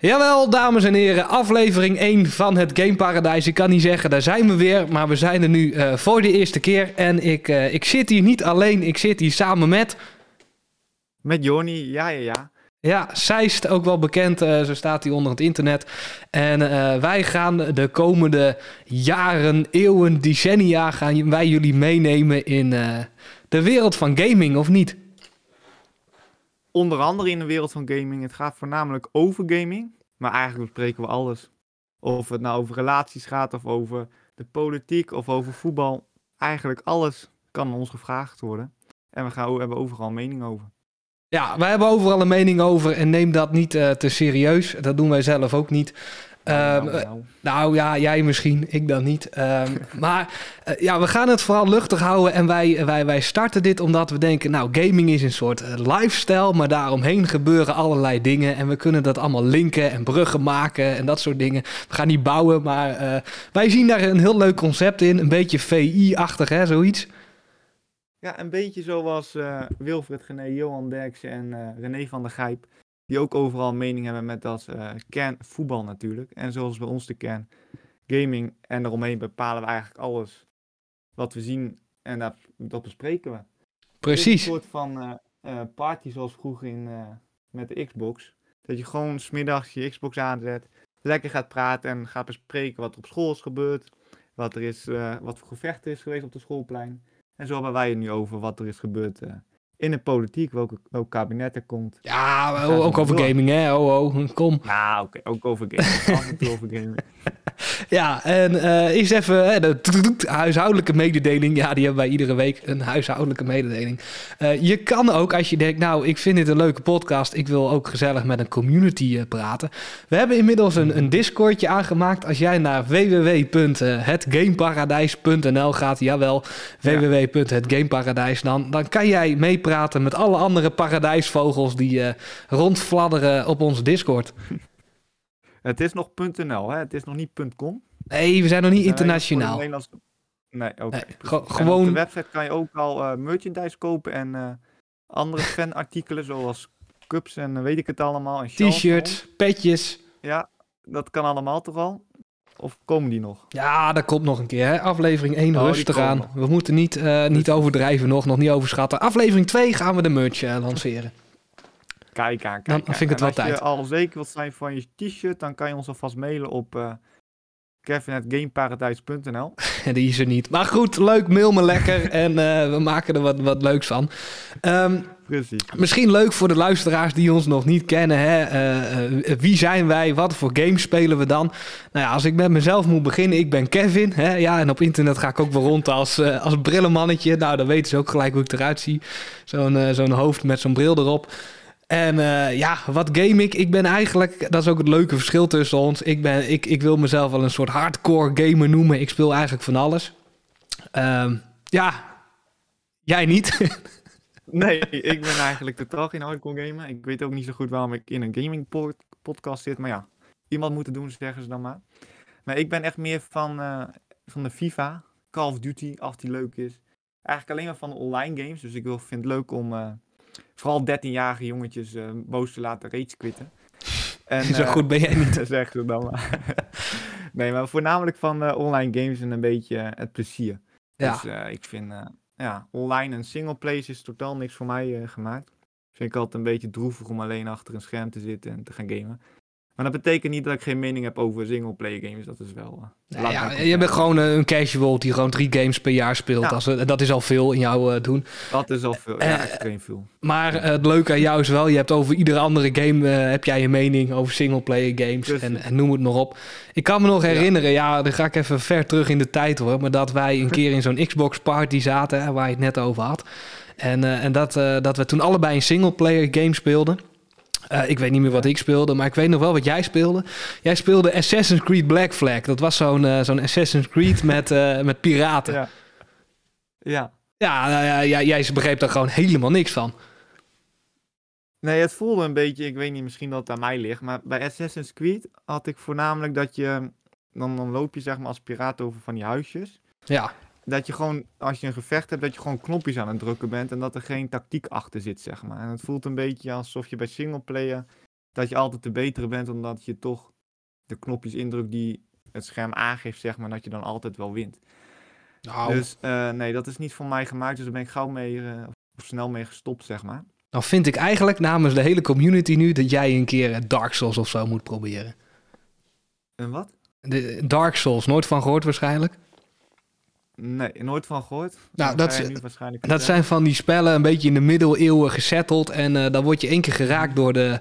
Jawel, dames en heren, aflevering 1 van het Game Paradise. Ik kan niet zeggen, daar zijn we weer, maar we zijn er nu uh, voor de eerste keer. En ik, uh, ik zit hier niet alleen, ik zit hier samen met... Met Joni, ja, ja, ja. Ja, Zeist, ook wel bekend, uh, zo staat hij onder het internet. En wij gaan de komende jaren, eeuwen, decennia, gaan wij jullie meenemen in de wereld van gaming, of niet? Onder andere in de wereld van gaming. Het gaat voornamelijk over gaming. Maar eigenlijk bespreken we alles. Of het nou over relaties gaat, of over de politiek, of over voetbal. Eigenlijk alles kan ons gevraagd worden. En we gaan, hebben overal een mening over. Ja, wij hebben overal een mening over en neem dat niet uh, te serieus. Dat doen wij zelf ook niet. Nou, nou, nou. nou, ja, jij misschien, ik dan niet. Um, maar uh, ja, we gaan het vooral luchtig houden. En wij, wij, wij starten dit omdat we denken, nou, gaming is een soort uh, lifestyle. Maar daaromheen gebeuren allerlei dingen. En we kunnen dat allemaal linken en bruggen maken en dat soort dingen. We gaan niet bouwen, maar uh, wij zien daar een heel leuk concept in. Een beetje VI-achtig, hè, zoiets. Ja, een beetje zoals Wilfred Gené, Johan Derksen en René van der Gijp die ook overal mening hebben met dat uh, kern voetbal natuurlijk. En zoals bij ons de kern gaming en eromheen bepalen we eigenlijk alles wat we zien en dat, dat bespreken we. Precies. Een soort van uh, uh, party zoals vroeger in, met de Xbox. Dat je gewoon smiddags je Xbox aanzet, lekker gaat praten en gaat bespreken wat er op school is gebeurd. Wat er is, wat voor gevechten is geweest op de schoolplein. En zo hebben wij het nu over wat er is gebeurd in de politiek, welke, welk kabinet er komt. Ja, ook over gaming, hè? Oh, oh, kom. Nou, oké, ook over gaming. Af en toe over gaming. ja, en uh, eens even hè, de huishoudelijke mededeling. Ja, die hebben wij iedere week, een huishoudelijke mededeling. Uh, je kan ook, als je denkt, nou, ik vind dit een leuke podcast. Ik wil ook gezellig met een community uh, praten. We hebben inmiddels een, een Discordje aangemaakt. Als jij naar www.hetgameparadijs.nl gaat, jawel, ja. www.hetgameparadijs, dan, dan kan jij meepraten praten met alle andere paradijsvogels die rondfladderen op onze Discord. Het is nog .nl, hè? Het is nog niet .com. Nee, we zijn nog niet internationaal. Nee, oké. Okay. Nee, gewoon... Op de website kan je ook al uh, merchandise kopen en uh, andere fanartikelen zoals cups en weet ik het allemaal. T-shirts, petjes. Ja, dat kan allemaal toch al? Of komen die nog? Ja, dat komt nog een keer. Hè? Aflevering 1 oh, rustig aan. We moeten niet, niet overdrijven nog, nog niet overschatten. Aflevering 2 gaan we de merch lanceren. Kijk aan, kijk Dan, vind ik het wel tijd. Als je al zeker wilt zijn van je t-shirt, dan kan je ons alvast mailen op uh, kevin.gameparadijs.nl Die is er niet. Maar goed, leuk, mail me lekker en we maken er wat, wat leuks van. Um, Precies. Misschien leuk voor de luisteraars die ons nog niet kennen. Hè? Uh, uh, wie zijn wij? Wat voor games spelen we dan? Nou ja, als ik met mezelf moet beginnen, ik ben Kevin. Hè? Ja, en op internet ga ik ook wel rond als, uh, als brillenmannetje. Nou, dan weten ze ook gelijk hoe ik eruit zie. Zo'n zo'n hoofd met zo'n bril erop. En ja, wat game ik? Ik ben eigenlijk, dat is ook het leuke verschil tussen ons. Ik, ben, ik, ik wil mezelf wel een soort hardcore gamer noemen. Ik speel eigenlijk van alles. Ehm, ja, jij niet. Nee, ik ben eigenlijk totaal geen hardcore gamer. Ik weet ook niet zo goed waarom ik in een gaming podcast zit. Maar ja, iemand moet het doen, zeggen ze dan maar. Maar ik ben echt meer van, uh, van de FIFA, Call of Duty, als die leuk is. Eigenlijk alleen maar van online games. Dus ik wil, vind het leuk om uh, vooral 13-jarige jongetjes uh, boos te laten rage quitten. En, zo goed ben jij niet. zeggen ze dan maar. nee, maar voornamelijk van online games en een beetje het plezier. Ja. Dus ik vind ja, online en singleplays is totaal niks voor mij gemaakt. Vind ik altijd een beetje droevig om alleen achter een scherm te zitten en te gaan gamen. Maar dat betekent niet dat ik geen mening heb over singleplayer games. Dat is wel. Uh, ja, je bent gewoon uh, een casual die gewoon drie games per jaar speelt. Ja. Als, uh, dat is al veel in jouw uh, doen. Dat is al veel. Ja, extreem veel. Maar het leuke aan jou is wel, je hebt over iedere andere game heb jij een mening over singleplayer games en, en, noem het maar op. Ik kan me nog herinneren, ja. ja, dan ga ik even ver terug in de tijd hoor, maar dat wij een keer in zo'n Xbox party zaten, waar je het net over had. En, en dat, dat we toen allebei een singleplayer game speelden. Uh, ik weet niet meer wat ik speelde, maar ik weet nog wel wat jij speelde. Jij speelde Assassin's Creed Black Flag. Dat was zo'n uh, zo'n Assassin's Creed met, uh, met piraten. Ja. Ja. Ja, nou ja, jij begreep daar gewoon helemaal niks van. Nee, het voelde een beetje, ik weet niet, misschien dat het aan mij ligt. Maar bij Assassin's Creed had ik voornamelijk dat je... Dan, dan loop je zeg maar als piraat over van die huisjes. Ja dat je gewoon, als je een gevecht hebt, dat je gewoon knopjes aan het drukken bent en dat er geen tactiek achter zit, zeg maar. En het voelt een beetje alsof je bij singleplayer dat je altijd de betere bent, omdat je toch de knopjes indrukt die het scherm aangeeft, zeg maar, dat je dan altijd wel wint. Nou, Dus eh, nee, dat is niet voor mij gemaakt, dus daar ben ik gauw mee, eh, of snel mee gestopt, zeg maar. dan vind ik eigenlijk namens de hele community nu dat jij een keer eh, Dark Souls of zo moet proberen. En wat? De Dark Souls, nooit van gehoord waarschijnlijk. Nee, nooit van gehoord. Nou, Dat dat Dat zijn van die spellen een beetje in de middeleeuwen gesetteld. En eh, dan word je één keer geraakt door de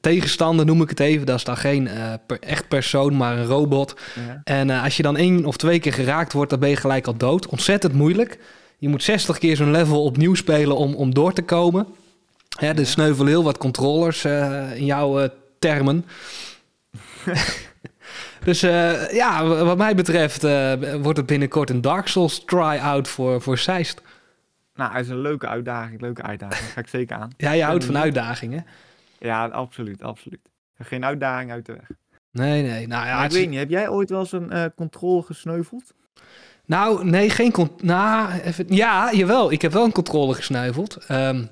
tegenstander, noem ik het even. Dat is dan geen eh, per- echt persoon, maar een robot. Ja. En eh, als je dan één of twee keer geraakt wordt, dan ben je gelijk al dood. Ontzettend moeilijk. Je moet 60 keer zo'n level opnieuw spelen om, om door te komen. Hè, er Ja. sneuvelen heel wat controllers eh, in jouw termen. dus eh, ja, wat mij betreft eh, wordt het binnenkort een Dark Souls try-out voor, voor Zeist. Nou, het is een leuke uitdaging, leuke uitdaging. Ga ik zeker aan. Ja, je houdt van uitdagingen. Ja, absoluut, absoluut. Geen uitdaging uit de weg. Nee, nee. Nou, ja, ik weet niet, heb jij ooit wel eens een eh controle gesneuveld? nou nee, geen... con- Nou, even... Ja, jawel. Ik heb wel een controle gesneuveld. Ehm,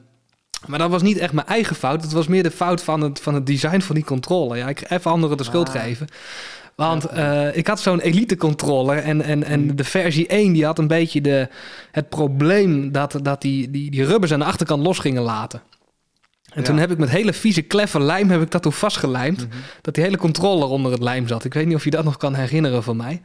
maar dat was niet echt mijn eigen fout. Het was meer de fout van het, van het design van die controller. Ja, ik even anderen de schuld Ah. geven. Want eh, ik had zo'n elite controller en, en, en Mhm. de versie 1 die had een beetje de, het probleem dat, dat die, die, die rubbers aan de achterkant los gingen laten. En Ja. toen heb ik met hele vieze kleffe lijm heb ik dat toen vastgelijmd. Dat die hele controller onder het lijm zat. Ik weet niet of je dat nog kan herinneren van mij.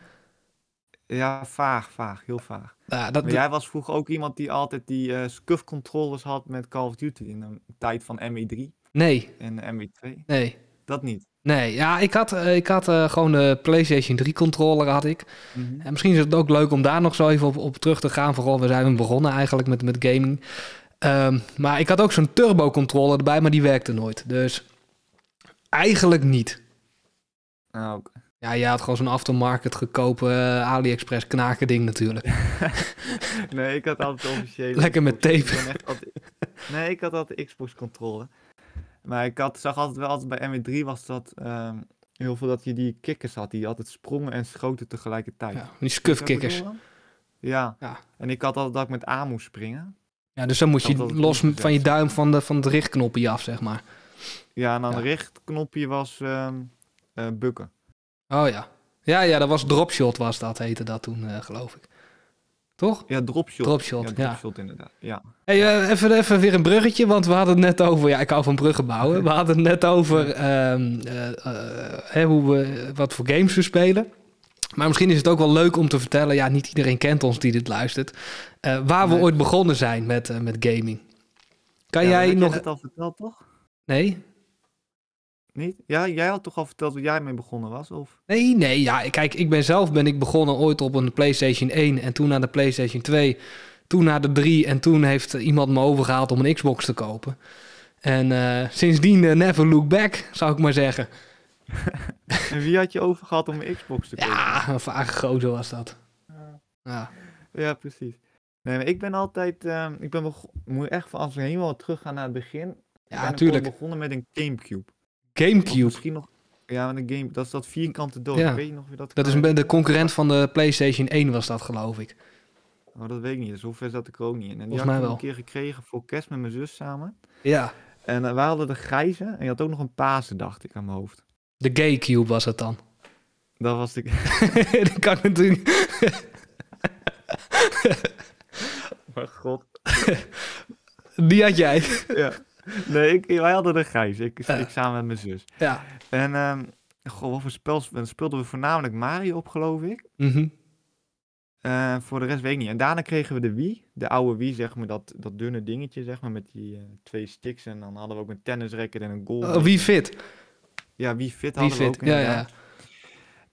Ja, vaag, vaag, heel vaag. Ja, dat, Maar jij was vroeger ook iemand die altijd die eh scuff controllers had met Call of Duty in de tijd van ME3 Nee, en ME2. nee. Dat niet. Nee, ja, ik had, eh, ik had eh, gewoon de PlayStation 3 controller had ik. En misschien is het ook leuk om daar nog zo even op, op terug te gaan. Vooral, we zijn begonnen eigenlijk met, met gaming. Ehm, maar ik had ook zo'n turbo controller erbij, maar die werkte nooit. Dus eigenlijk niet. Ah, oké. Ja, jij had gewoon zo'n aftermarket gekopen eh, AliExpress knaken ding natuurlijk. Nee, ik had altijd de officiële. Lekker met tape. Ik ben echt altijd- Nee, ik had altijd Xbox controller. Maar ik had, zag altijd wel, altijd bij ME3 was dat ehm, heel veel dat je die kikkers had, die altijd sprongen en schoten tegelijkertijd. Ja, die dan? Ja. Ja. En ik had altijd dat ik met A moest springen. Ja, dus dan moet je los van je duim van, de, van het richtknopje af, zeg maar. Ja, en dan Ja. richtknopje was ehm eh, bukken. Oh ja. Ja, ja, dat was dropshot was dat, heette dat toen, eh, geloof ik. Toch? Ja, dropshot. Dropshot, ja. Dropshot inderdaad, ja. Hey, eh, even, even weer een bruggetje, want we hadden het net over... Ja, ik hou van bruggen bouwen. We hadden het net over ehm, eh, eh, hoe we, wat voor games we spelen. Maar misschien is het ook wel leuk om te vertellen... Ja, niet iedereen kent ons die dit luistert. waar we Nee. ooit begonnen zijn met, met gaming. Kan Ja, jij nog... net al verteld, toch? Nee? Niet? Ja, jij had toch al verteld dat jij mee begonnen was? Of? Nee, nee. Ja, kijk, ik ben zelf ben ik begonnen ooit op een PlayStation 1 en toen naar de PlayStation 2, toen naar de 3 en toen heeft iemand me overgehaald om een Xbox te kopen. En eh, sindsdien eh, never look back, zou ik maar zeggen. En wie had je overgehad om een Xbox te kopen? Ja, een vage gozer was dat. Ja. Ja, precies. Nee, maar ik ben altijd, ehm, ik ben moet je echt van als we helemaal teruggaan naar het begin. Ja, natuurlijk. Ik begonnen met een Gamecube. Of Gamecube. misschien nog, ja, een game, dat is dat vierkante doos. Ja. Weet je nog of je dat Dat is een de concurrent van de PlayStation 1 was dat, geloof ik. Oh, dat weet ik niet. Zover zat ik er ook niet in. En die Volgens had ik wel. een keer gekregen voor kerst met mijn zus samen. Ja. En eh, wij hadden de grijze. En je had ook nog een Pasen, dacht ik, aan mijn hoofd. De Gaycube was het dan. Dat was de... dat kan ik natuurlijk... Maar god. Die had jij. ja. Nee, ik, wij hadden de grijze. Ik, Ja. ik samen met mijn zus. Ja. En, ehm goh, wat voor spel sp- speelden we voornamelijk Mario op, geloof ik. Mhm. Eh, voor de rest weet ik niet. En daarna kregen we de Wii. De oude Wii, zeg maar, dat, dat dunne dingetje, zeg maar, met die eh, twee sticks. En dan hadden we ook een tennisracket en een goal. Oh, wie fit? Ja, Wii Fit Wie hadden we fit? ook Ja, ja.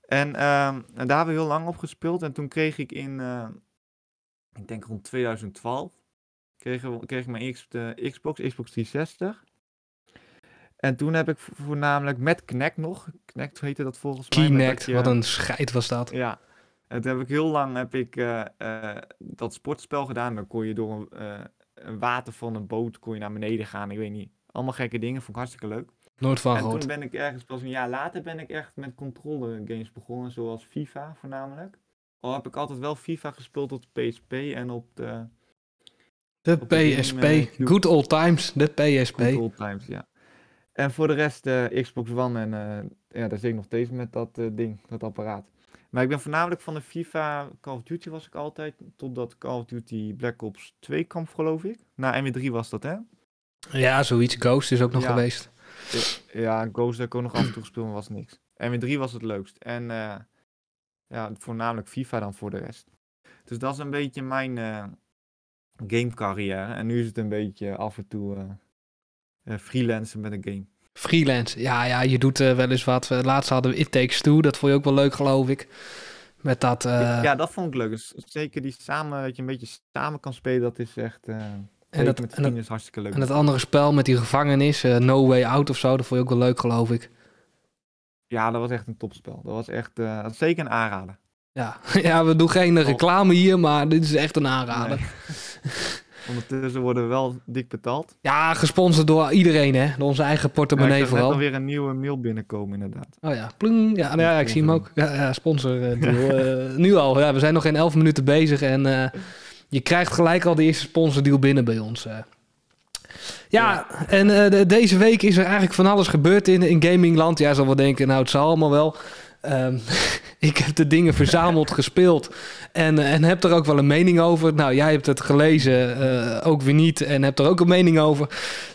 En, ehm, en daar hebben we heel lang op gespeeld. En toen kreeg ik in, eh, ik denk rond 2012, kreeg, we- kreeg ik mijn eerste Xbox, Xbox 360. En toen heb ik vo- voornamelijk met Kinect nog, Kinect heette dat volgens mij. Kinect, wat een scheid was dat. Ja, en toen heb ik heel lang heb ik, eh, eh, dat sportspel gedaan. Dan kon je door een, eh, een water van een boot kon je naar beneden gaan. Ik weet niet, allemaal gekke dingen, vond ik hartstikke leuk. Nooit van En gehoord. toen ben ik ergens, pas een jaar later ben ik echt met controller games begonnen, zoals FIFA voornamelijk. Al heb ik altijd wel FIFA gespeeld op de PSP en op de De game, PSP. eh. Good old times. De PSP. Good Old Times, ja. En voor de rest eh, Xbox One en eh, ja, daar zit ik nog steeds met dat ding, dat apparaat. Maar ik ben voornamelijk van de FIFA Call of Duty was ik altijd, totdat Call of Duty Black Ops 2 kwam geloof ik. Na MW3 was dat hè? Ja, zoiets. Ghost is ook nog Ja. geweest. Ja, Ghost heb ik ook nog af en toe gespeeld, maar was niks. MW3 was het leukst. En ja, voornamelijk FIFA dan voor de rest. Dus dat is een beetje mijn gamecarrière. En nu is het een beetje af en toe eh eh, freelancen met een game. Freelance. Ja, ja, je doet eh, wel eens wat. Laatst hadden we It Takes Two. Dat vond je ook wel leuk, geloof ik. Met dat... Ja, dat vond ik leuk. Dus zeker die samen, dat je een beetje samen kan spelen, dat is echt... en, dat, met en, dat, is hartstikke leuk. en dat andere spel met die gevangenis, No Way Out of zo, dat vond je ook wel leuk, geloof ik. Ja, dat was echt een topspel. Dat was echt, dat zeker een aanrader. Ja. ja, we doen geen reclame hier, maar dit is echt een aanrader. Nee. Ondertussen worden we wel dik betaald. Ja, gesponsord door iedereen, hè. Door onze eigen portemonnee net vooral. alweer een nieuwe mail binnenkomen, inderdaad. Oh ja, pling. Ja, nou ja, ik zie hem ook. Ja, ja sponsor eh. Eh, nu al. Ja, we zijn nog geen elf minuten bezig en eh, je krijgt gelijk al de eerste sponsordeal binnen bij ons. Ja, en de- deze week is er eigenlijk van alles gebeurd in, in gamingland. Jij zal wel denken, nou het zal allemaal wel. Ehm, ik heb de dingen verzameld, gespeeld en, eh, en heb er ook wel een mening over. Nou, jij hebt het gelezen, eh, ook weer niet, en hebt er ook een mening over.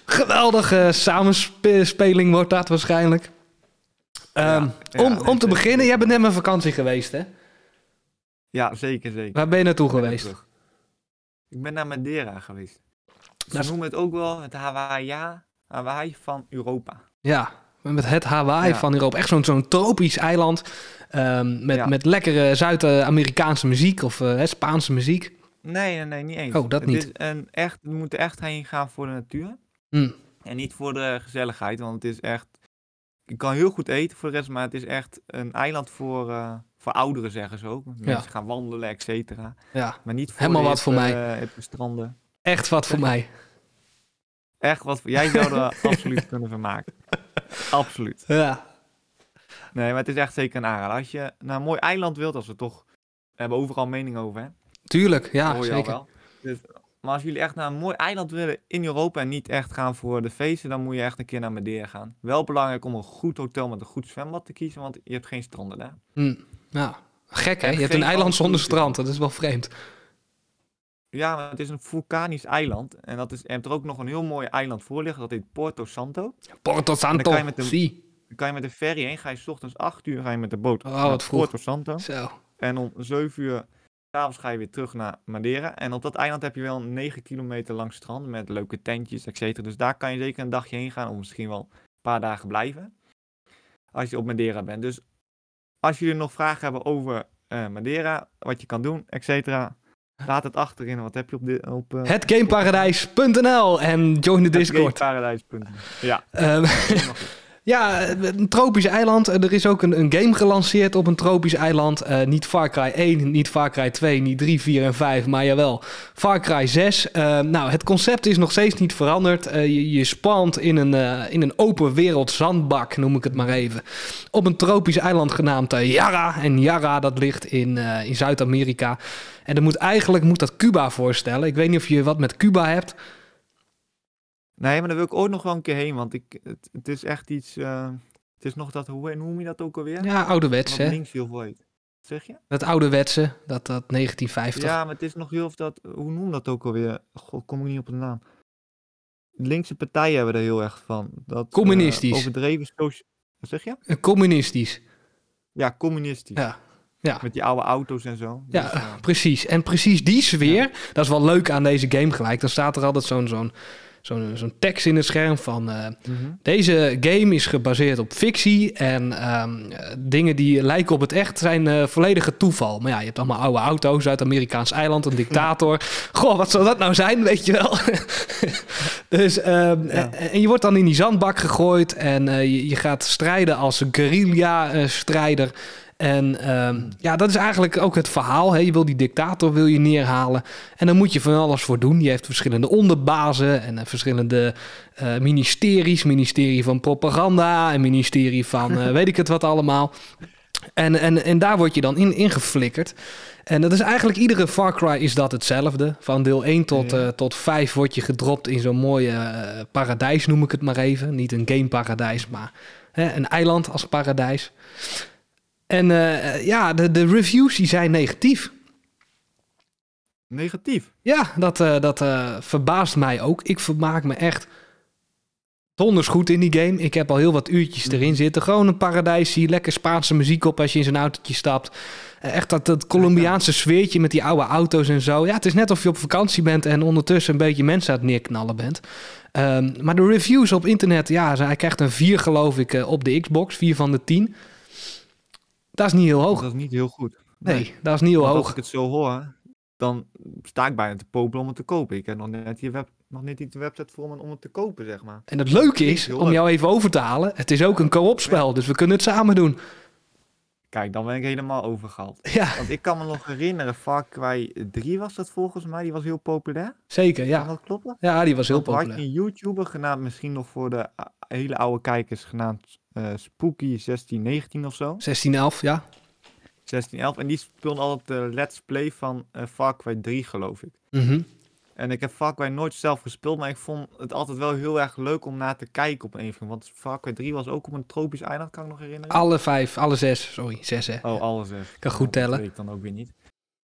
Geweldige samenspeling wordt dat waarschijnlijk. Ehm, Ja, ja, om, om te beginnen, jij bent net met vakantie geweest, hè? Ja, zeker, zeker. Waar ben je naartoe ben geweest? terug. Ik ben naar Madeira geweest. Ze noemen het ook wel het Hawaii, Hawaii van Europa. Ja, met het Hawaii Ja. van Europa. Echt zo'n zo'n tropisch eiland ehm, met, Ja. met lekkere Zuid-Amerikaanse muziek of eh, Spaanse muziek. Nee, nee, nee, niet eens. Oh, dat het niet. Een echt, we moeten echt heen gaan voor de natuur. Hm. En niet voor de gezelligheid, want het is echt... Je kan heel goed eten voor de rest, maar het is echt een eiland voor, eh, voor ouderen, zeggen ze ook. Mensen gaan wandelen, et cetera. Ja, Maar niet voor Helemaal de wat voor mij. eh, stranden. echt wat voor mij. Echt wat voor... Jij zou er absoluut kunnen vermaken. Absoluut. Ja, Nee, maar het is echt zeker een aanrader. Als je naar een mooi eiland wilt, als we toch... We hebben overal mening over, hè? tuurlijk. Ja, hoor je al zeker. wel. Dus, maar als jullie echt naar een mooi eiland willen in Europa en niet echt gaan voor de feesten, dan moet je echt een keer naar Madeira gaan. Wel belangrijk om een goed hotel met een goed zwembad te kiezen, want je hebt geen stranden daar. Hm. Ja, gek hè? En Je hebt een eiland zonder strand. Dat is wel vreemd. Ja, maar het is een vulkanisch eiland. En dat is, je hebt er ook nog een heel mooi eiland voor liggen, dat heet Porto Santo. Porto Santo. kan je met. Dan kan je met de ferry heen, ga je 's ochtends 8 uur ga je met de boot Oh, naar wat vroeg. Porto Santo. Zo. En om 7 uur s'avonds ga je weer terug naar Madeira. En op dat eiland heb je wel een 9 kilometer lang strand met leuke tentjes, et cetera. Dus daar kan je zeker een dagje heen gaan of misschien wel een paar dagen blijven. Als je op Madeira bent. Dus als jullie nog vragen hebben over eh, Madeira, wat je kan doen, et cetera. Laat het achterin. Wat heb je op dit op Hetgameparadijs.nl en join de Discord. Paradijs.nl. Ja. Ehm, Ja, een tropisch eiland. Er is ook een, een game gelanceerd op een tropisch eiland. Eh, niet Far Cry 1, niet Far Cry 2, niet 3, 4 en 5, maar jawel, Far Cry 6. Eh, nou, het concept is nog steeds niet veranderd. Eh, je, je spant in een, in een open wereld zandbak, noem ik het maar even. Op een tropisch eiland genaamd Yara. En Yara, dat ligt in, in Zuid-Amerika. En dat moet eigenlijk moet dat Cuba voorstellen. Ik weet niet of je wat met Cuba hebt. Nee, maar daar wil ik ooit nog wel een keer heen. Want ik, het, het is echt iets... eh, het is nog dat... Hoe, noem je dat ook alweer? Ja, ouderwets, hè? links heel veel heet. Zeg je? Dat ouderwetse, dat, dat 1950. Ja, maar het is nog heel of dat. Hoe noem dat ook alweer? God, kom ik niet op de naam. Linkse partijen hebben er heel erg van. Dat, eh, Communistisch. overdreven socia- Wat zeg je? Eh, Communistisch. Ja, communistisch. Ja. Ja. Met die oude auto's en zo. Ja, Dus, precies. En precies die sfeer, dat is wel leuk aan deze game gelijk. Dan staat er altijd zo'n zo'n zo'n zo'n tekst in het scherm van... eh, mhm. deze game is gebaseerd op fictie en ehm, eh, dingen die lijken op het echt zijn eh, volledige toeval. Maar ja, je hebt allemaal oude auto's uit Amerikaans eiland, een dictator. Goh, wat zou dat nou zijn, weet je wel? dus, ehm, Ja. en, en je wordt dan in die zandbak gegooid en eh, je, je gaat strijden als een guerrilla-strijder. En ehm, ja, dat is eigenlijk ook het verhaal. Hè? Je wil die dictator wil je neerhalen. En dan moet je van alles voor doen. Je heeft verschillende onderbazen en eh, verschillende eh, ministeries. Ministerie van Propaganda en ministerie van eh, weet ik het wat allemaal. En, en, en daar word je dan in, ingeflikkerd. En dat is eigenlijk iedere Far Cry is dat hetzelfde. Van deel 1 tot, Ja. tot 5 word je gedropt in zo'n mooie paradijs, noem ik het maar even. Niet een gameparadijs, maar hè, een eiland als paradijs. En eh, ja, de, de reviews die zijn negatief. Negatief. Ja, dat, eh, dat eh, verbaast mij ook. Ik vermaak me echt donders goed in die game. Ik heb al heel wat uurtjes Mhm. erin zitten. Gewoon een paradijs, zie lekker Spaanse muziek op als je in zo'n autootje stapt. Echt dat, dat Colombiaanse sfeertje met die oude auto's en zo. Ja, het is net of je op vakantie bent en ondertussen een beetje mensen aan het neerknallen bent. Ehm, maar de reviews op internet, ja, hij krijgt een 4 geloof ik op de Xbox. 4 van de 10. Dat is niet heel hoog. Dat is niet heel goed. Nee, dat is niet heel Want hoog. als ik het zo hoor, dan sta ik bijna te popelen om het te kopen. Ik heb nog net, die web, nog net niet de website voor om, om het te kopen, zeg maar. En het leuke is, om jou even over te halen, het is ook een co-op spel, dus we kunnen het samen doen. Kijk, dan ben ik helemaal overgehaald. Ja, Want ik kan me nog herinneren, Far Cry 3 was dat volgens mij, die was heel populair. zeker, Kan ja. dat kloppen? Ja, die was heel toen had je populair. een YouTuber genaamd, misschien nog voor de hele oude kijkers, genaamd Spooky 1619 of zo. 1611, ja. 1611. En die speelde altijd de Let's Play van eh Far Cry 3, geloof ik. Mhm. En ik heb Far Cry nooit zelf gespeeld, maar ik vond het altijd wel heel erg leuk om naar te kijken op een andere Want Far Cry 3 was ook op een tropisch eiland, kan ik nog herinneren. Alle vijf, alle zes, sorry, zes hè. Oh, alles is. Kan goed tellen. Dat weet ik dan ook weer niet.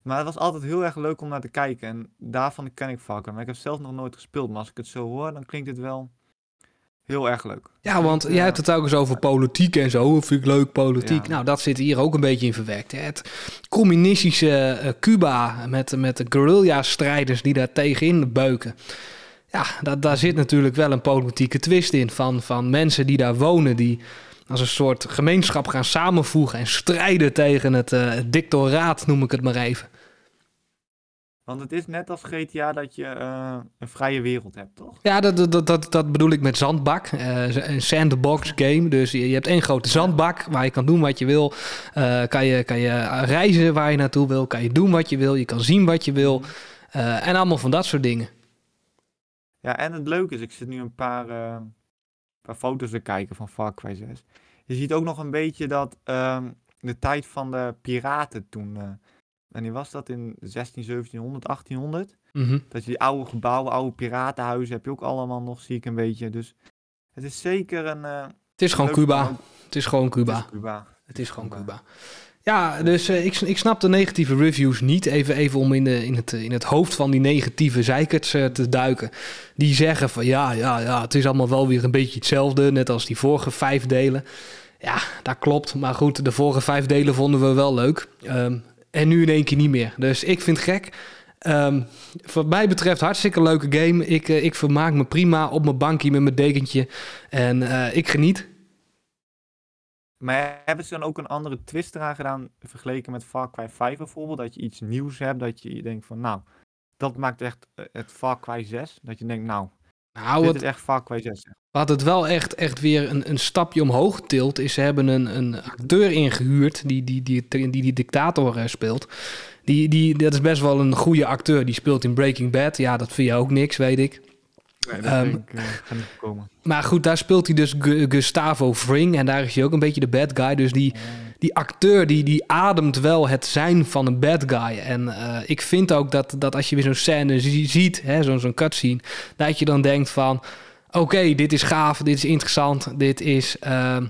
Maar het was altijd heel erg leuk om naar te kijken. En daarvan ken ik Far Cry. Maar ik heb zelf nog nooit gespeeld. Maar als ik het zo hoor, dan klinkt het wel heel erg leuk. Ja, want jij hebt het ook eens over politiek en zo. Of vind ik leuk politiek. Ja. Nou, dat zit hier ook een beetje in verwerkt. Hè. Het communistische eh, Cuba met, met de guerrilla-strijders die daar tegenin beuken. Ja, dat, daar zit natuurlijk wel een politieke twist in. Van, van mensen die daar wonen, die als een soort gemeenschap gaan samenvoegen en strijden tegen het, het dictoraat, noem ik het maar even. Want het is net als GTA dat je eh, een vrije wereld hebt, toch? Ja, dat, dat- dat, dat, bedoel ik met zandbak. Eh, een sandbox game. Dus je, je hebt één grote zandbak waar je kan doen wat je wil. Eh, kan, je, kan je reizen waar je naartoe wil. Kan je doen wat je wil. Je kan zien wat je wil. En allemaal van dat soort dingen. Ja, en het leuke is, ik zit nu een paar, paar foto's te kijken van Far Cry 6. Je ziet ook nog een beetje dat ehm, de tijd van de piraten toen... eh wanneer was dat? In 16, 1700, 1800? Mhm. Dat je die oude gebouwen, oude piratenhuizen heb je ook allemaal nog, zie ik een beetje. Dus het is zeker een... eh, Het is gewoon Cuba. Het is gewoon het Cuba. is Cuba. Het is gewoon Cuba. Cuba. Ja, dus eh, ik, ik snap de negatieve reviews niet. Even, even om in, de, in, het, in het hoofd van die negatieve zeikerts eh, te duiken. Die zeggen van ja, ja, ja, het is allemaal wel weer een beetje hetzelfde. Net als die vorige vijf delen. Ja, dat klopt. Maar goed, de vorige vijf delen vonden we wel leuk. Ehm, en nu in één keer niet meer. Dus ik vind het gek. Ehm, wat mij betreft hartstikke leuke game. Ik, eh, ik vermaak me prima op mijn bankje met mijn dekentje. En eh, ik geniet. Maar hebben ze dan ook een andere twist eraan gedaan, vergeleken met Far Cry 5 bijvoorbeeld? Dat je iets nieuws hebt, dat je denkt van, nou, dat maakt echt eh, het Far Cry 6. Dat je denkt, nou, Nou, dit wat, is echt Far Cry 6. Wat het wel echt, echt weer een, een stapje omhoog tilt, is ze hebben een, een acteur ingehuurd die die, die, die, die dictator eh, speelt. Die, die, dat is best wel een goede acteur. Die speelt in Breaking Bad. Ja, dat vind je ook niks, weet ik. Nee, dat denk ik, eh, niet komen. Maar goed, daar speelt hij dus Gu- Gustavo Fring. En daar is hij ook een beetje de bad guy. Dus die, die acteur die, die ademt wel het zijn van een bad guy. En eh, ik vind ook dat, dat als je weer zo'n scène zie- ziet, zo'n zo'n cutscene, dat je dan denkt van... Oké, dit is gaaf, dit is interessant, dit is ehm,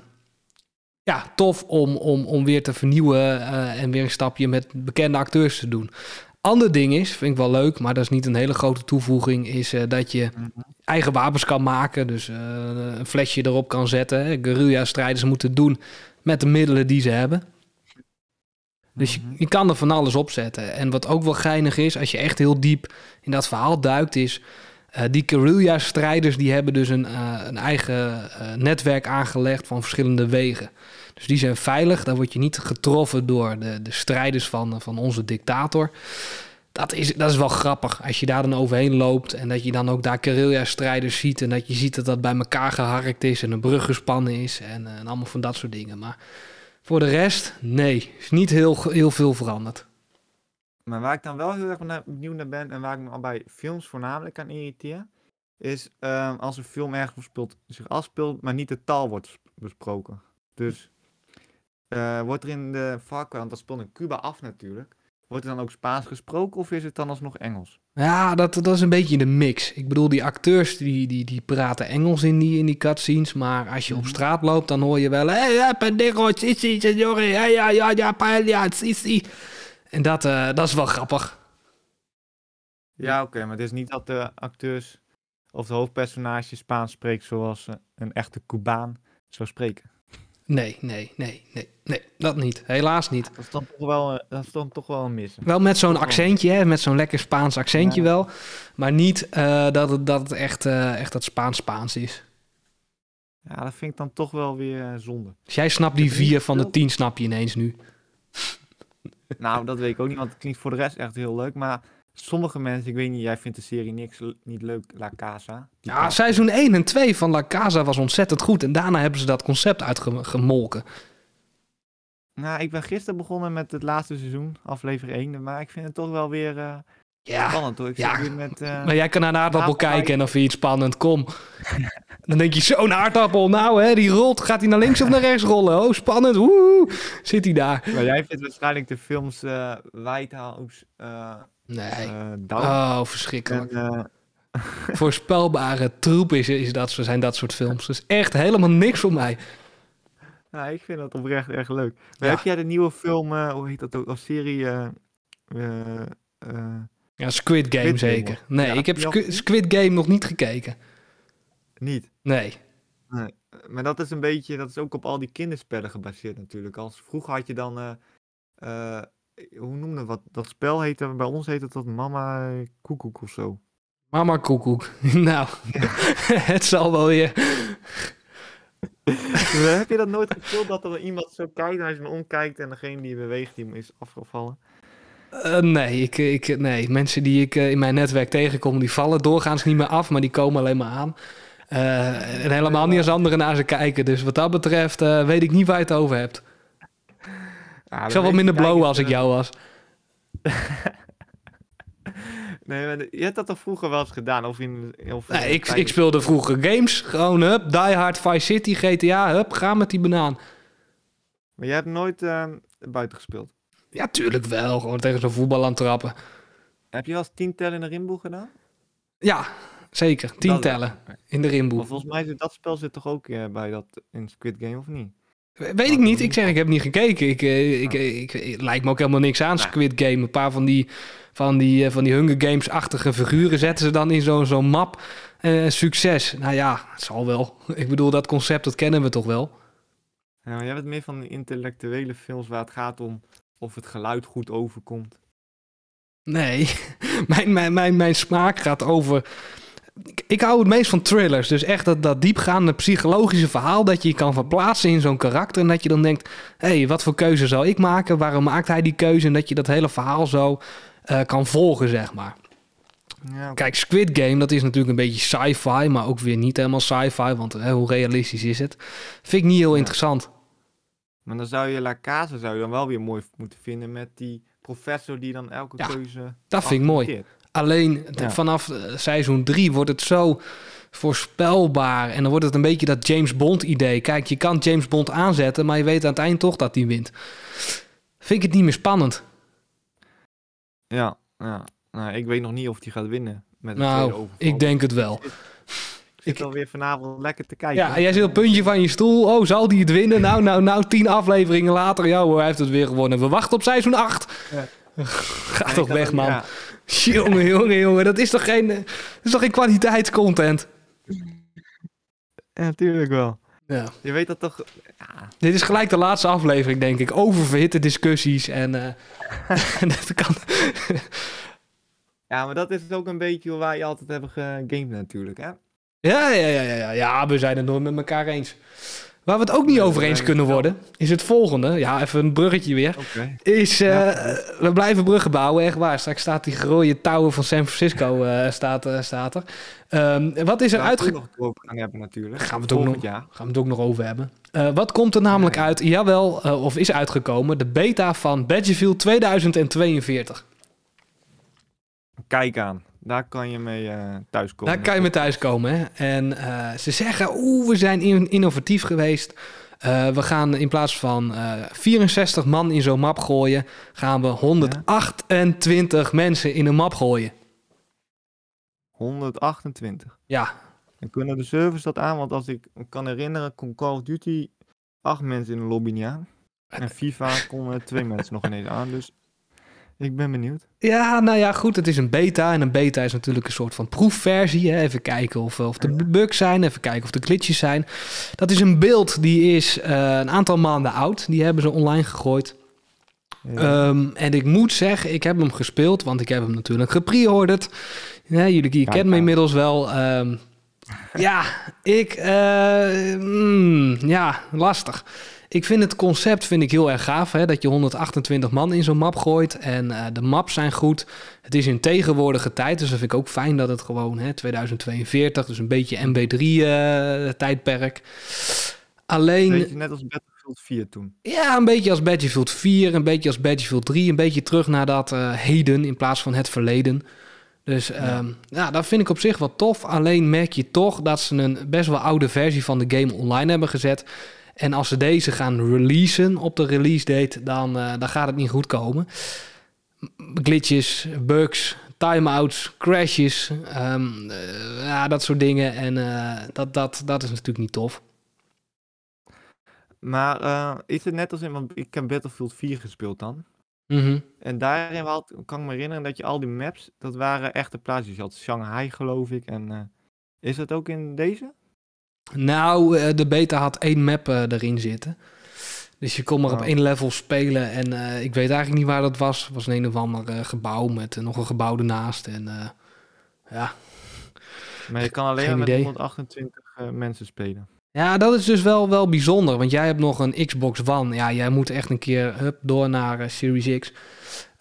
ja, tof om, om, om weer te vernieuwen eh, en weer een stapje met bekende acteurs te doen. Ander ding is, vind ik wel leuk, maar dat is niet een hele grote toevoeging, is eh, dat je eigen wapens kan maken. Dus een flesje erop kan zetten. Guerrilla-strijders moeten doen met de middelen die ze hebben. Dus je, Mhm. je kan er van alles op zetten. En wat ook wel geinig is, als je echt heel diep in dat verhaal duikt, is... eh, die guerrilla-strijders die hebben dus een, eh, een eigen eh, netwerk aangelegd van verschillende wegen. Dus die zijn veilig. Daar word je niet getroffen door de, de strijders van, van onze dictator. Dat is, dat is wel grappig. Als je daar dan overheen loopt en dat je dan ook daar guerrilla-strijders ziet. En dat je ziet dat dat bij elkaar geharkt is en een brug gespannen is. En, eh, en allemaal van dat soort dingen. Maar voor de rest, nee. Is niet heel, heel veel veranderd. Maar waar ik dan wel heel erg benieuwd naar ben en waar ik me al bij films voornamelijk aan irriteer, is ehm, als een film ergens zich afspeelt, maar niet de taal wordt bes- besproken. Dus eh, wordt er in de Cry, want dat speelt in Cuba af natuurlijk, wordt er dan ook Spaans gesproken of is het dan alsnog Engels? Ja, dat, dat is een beetje de mix. Ik bedoel, die acteurs die, die, die praten Engels in die, in die cutscenes. Maar als je op Mhm. straat loopt, dan hoor je wel... Hey, pendejo, sissi, signore, hey, ja, ja, ja, paella, sissi. En dat, eh, dat is wel grappig. Ja, oké, maar het is niet dat de acteurs of de hoofdpersonage Spaans spreekt zoals een echte Cubaan zou spreken. Nee, nee, nee, nee, nee, dat niet. Helaas niet. Dat is dan toch wel, eh, dat is dan toch wel een mis. Wel met zo'n accentje, hè, met zo'n lekker Spaans accentje Ja. wel. Maar niet eh, dat, het, dat het echt, eh, echt dat Spaans-Spaans is. Ja, dat vind ik dan toch wel weer zonde. Dus jij snapt die vier van de tien, snap je ineens nu. nou, dat weet ik ook niet, want het klinkt voor de rest echt heel leuk. Maar sommige mensen, ik weet niet, jij vindt de serie niks niet leuk, La Casa. Die Ja, seizoen 1 en 2 van La Casa was ontzettend goed. En daarna hebben ze dat concept uitgemolken. Nou, ik ben gisteren begonnen met het laatste seizoen, aflevering 1. Maar ik vind het toch wel weer eh, Ja, spannend hoor. Ik ja. zit weer met... eh, maar jij kan naar een aardappel kijken en dan vind je het spannend. Kom. Dan denk je, zo'n aardappel. Nou, hè, die rolt. Gaat hij naar links of naar rechts rollen? Oh, spannend. Woe, zit hij daar. Maar jij vindt waarschijnlijk de films eh White House, eh Nee. eh. Oh, verschrikkelijk. en, eh, Voorspelbare troep is, is dat, zijn dat soort films. Dus echt helemaal niks voor mij. nou, ik vind dat oprecht echt leuk. Maar Ja. heb jij de nieuwe film, eh, hoe heet dat ook, of serie... Ja, Squid Game zeker. Nee, Ja, ik heb die al Squi- gezien? Squid Game nog niet gekeken. niet. Nee. Maar dat is een beetje, dat is ook op al die kinderspellen gebaseerd natuurlijk. Als vroeger had je dan, hoe noemde dat? wat? Dat spel heette, bij ons heette dat Mama Koekoek of zo. Mama koekoek. nou, het zal wel weer. Heb je dat nooit gespeeld dat er iemand zo kijkt en als je dan omkijkt en degene die beweegt, die is afgevallen? Eh, nee, ik, ik, nee, mensen die ik eh, in mijn netwerk tegenkom, die vallen doorgaans niet meer af, maar die komen alleen maar aan. Eh, en helemaal niet als anderen naar ze kijken. Dus wat dat betreft eh, weet ik niet waar je het over hebt. Ja, Ik zou wel minder blowen als ik jou was. Nee, je hebt dat toch vroeger wel eens gedaan? Of in, of in Nee, ik, ik speelde vroeger games. Gewoon, hup, Die Hard, Vice City, GTA, hup, ga met die banaan. Maar jij hebt nooit eh, buiten gespeeld? Ja, tuurlijk wel. Gewoon tegen zo'n voetbal aan trappen. Heb je wel eens tien tellen in de rimboe gedaan? Ja, zeker. Tien Dat tellen in de rimboe. Maar volgens mij zit dat spel zit toch ook eh, bij dat in Squid Game, of niet? Weet ik niet. Ik zeg, ik heb niet gekeken. Ik, eh, ik, eh, ik, het lijkt me ook helemaal niks aan. Squid Game. Een paar van die, van die, eh, van die Hunger Games-achtige figuren zetten ze dan in zo'n zo'n map. Succes. Nou ja, het zal wel. Ik bedoel, dat concept, dat kennen we toch wel? Ja, maar jij bent meer van de intellectuele films waar het gaat om of het geluid goed overkomt. Nee, mijn, mijn, mijn, mijn smaak gaat over... Ik, hou het meest van thrillers. Dus echt dat, dat diepgaande psychologische verhaal... dat je je kan verplaatsen in zo'n karakter... en dat je dan denkt... hé, hey, wat voor keuze zal ik maken? Waarom maakt hij die keuze? En dat je dat hele verhaal zo eh, kan volgen, zeg maar. Ja, Kijk, Squid Game, dat is natuurlijk een beetje sci-fi... maar ook weer niet helemaal sci-fi... want hè, hoe realistisch is het? Vind ik niet heel Ja. interessant. maar dan zou je La Casa zou je dan wel weer mooi moeten vinden met die professor die dan elke Ja, keuze dat vind ik mooi. Alleen Ja. vanaf eh, seizoen 3 wordt het zo voorspelbaar. En dan wordt het een beetje dat James Bond idee. Kijk, je kan James Bond aanzetten, maar je weet aan het eind toch dat hij wint. Vind ik het niet meer spannend. Ja, ja. Nou, ik weet nog niet of die gaat winnen met Nou, ik denk het wel. Ik zit alweer vanavond lekker te kijken. Ja, jij zit op het puntje van je stoel. Oh, zal die het winnen? Nou, nou, nou, tien afleveringen later. Ja hoor, hij heeft het weer gewonnen. We wachten op seizoen 8. Ja. Ga toch weg, man. ja. Jongen, jongen, jongen. Dat is toch geen, eh, dat is toch geen kwaliteitscontent? Ja, natuurlijk wel. Ja. Je weet dat toch... Ja, Dit is gelijk de laatste aflevering, denk ik. Over verhitte discussies. En, eh, dat kan. ja, maar dat is ook een beetje hoe wij altijd hebben gegamed natuurlijk, hè? ja, ja, ja, ja, ja. Ja, we zijn het nooit met elkaar eens. Waar we het ook niet over eens kunnen worden, is het volgende. Ja, even een bruggetje weer. Is, eh, Ja. we blijven bruggen bouwen, echt waar. Straks staat die rode tower van San Francisco eh, staat, eh, staat er. Ehm, wat is er Daar uitge... we nog het over gaan hebben natuurlijk. Gaan we het ook nog- jaar. Gaan we het ook nog over hebben. Wat komt er namelijk Ja. uit? Jawel, of is uitgekomen. De beta van Battlefield 2042. Kijk aan. Daar kan je mee eh thuiskomen. Daar kan je mee thuiskomen. Hè? En eh, ze zeggen, oeh, we zijn in- innovatief geweest. Eh, we gaan in plaats van eh 64 man in zo'n map gooien, gaan we 128 mensen in een map gooien. 128. Ja, En kunnen de servers dat aan? Want als ik me kan herinneren, kon Call of Duty acht mensen in de lobby niet aan. En FIFA konden twee mensen nog ineens aan. Dus ik ben benieuwd. Ja, nou ja, goed. Het is een beta. En een beta is natuurlijk een soort van proefversie. Hè? Even kijken of, of er bugs zijn. Even kijken of er glitches zijn. Dat is een beeld die is eh, een aantal maanden oud. Die hebben ze online gegooid. Ja. Ehm, en ik moet zeggen, ik heb hem gespeeld. Want ik heb hem natuurlijk gepreorderd. Ja, jullie je kent me inmiddels wel. Ehm, ja, ik... eh, mm, ja, lastig. Ik vind het concept vind ik heel erg gaaf. Hè? Dat je 128 man in zo'n map gooit. En eh, de maps zijn goed. Het is in tegenwoordige tijd. Dus dat vind ik ook fijn dat het gewoon hè, 2042. Dus een beetje MB3-tijdperk. Alleen... Beetje net als Battlefield 4 toen. Ja, een beetje als Battlefield 4, een beetje als Battlefield 3, een beetje terug naar dat eh, heden in plaats van het verleden. Dus ja. ja, dat vind ik op zich wel tof. Alleen merk je toch dat ze een best wel oude versie van de game online hebben gezet. En als ze deze gaan releasen op de release date, dan, uh, dan gaat het niet goed komen. Glitches, bugs, timeouts, crashes, um, uh, ja, dat soort dingen. En uh, dat, dat, dat is natuurlijk niet tof. Maar uh, is het net als in, want ik heb Battlefield 4 gespeeld dan. Mm -hmm. En daarin had, kan ik me herinneren dat je al die maps, dat waren echte plaatsjes. Je had Shanghai geloof ik. En is dat ook in deze? Nou, uh, de beta had één map uh, erin zitten. Dus je kon maar oh. op één level spelen. En ik weet eigenlijk niet waar dat was. Het was een een of ander gebouw met nog een gebouw ernaast. En ja. Maar je kan alleen met 128 mensen spelen. Ja, dat is dus wel, wel bijzonder. Want jij hebt nog een Xbox One. Ja, jij moet echt een keer hup, door naar Series X.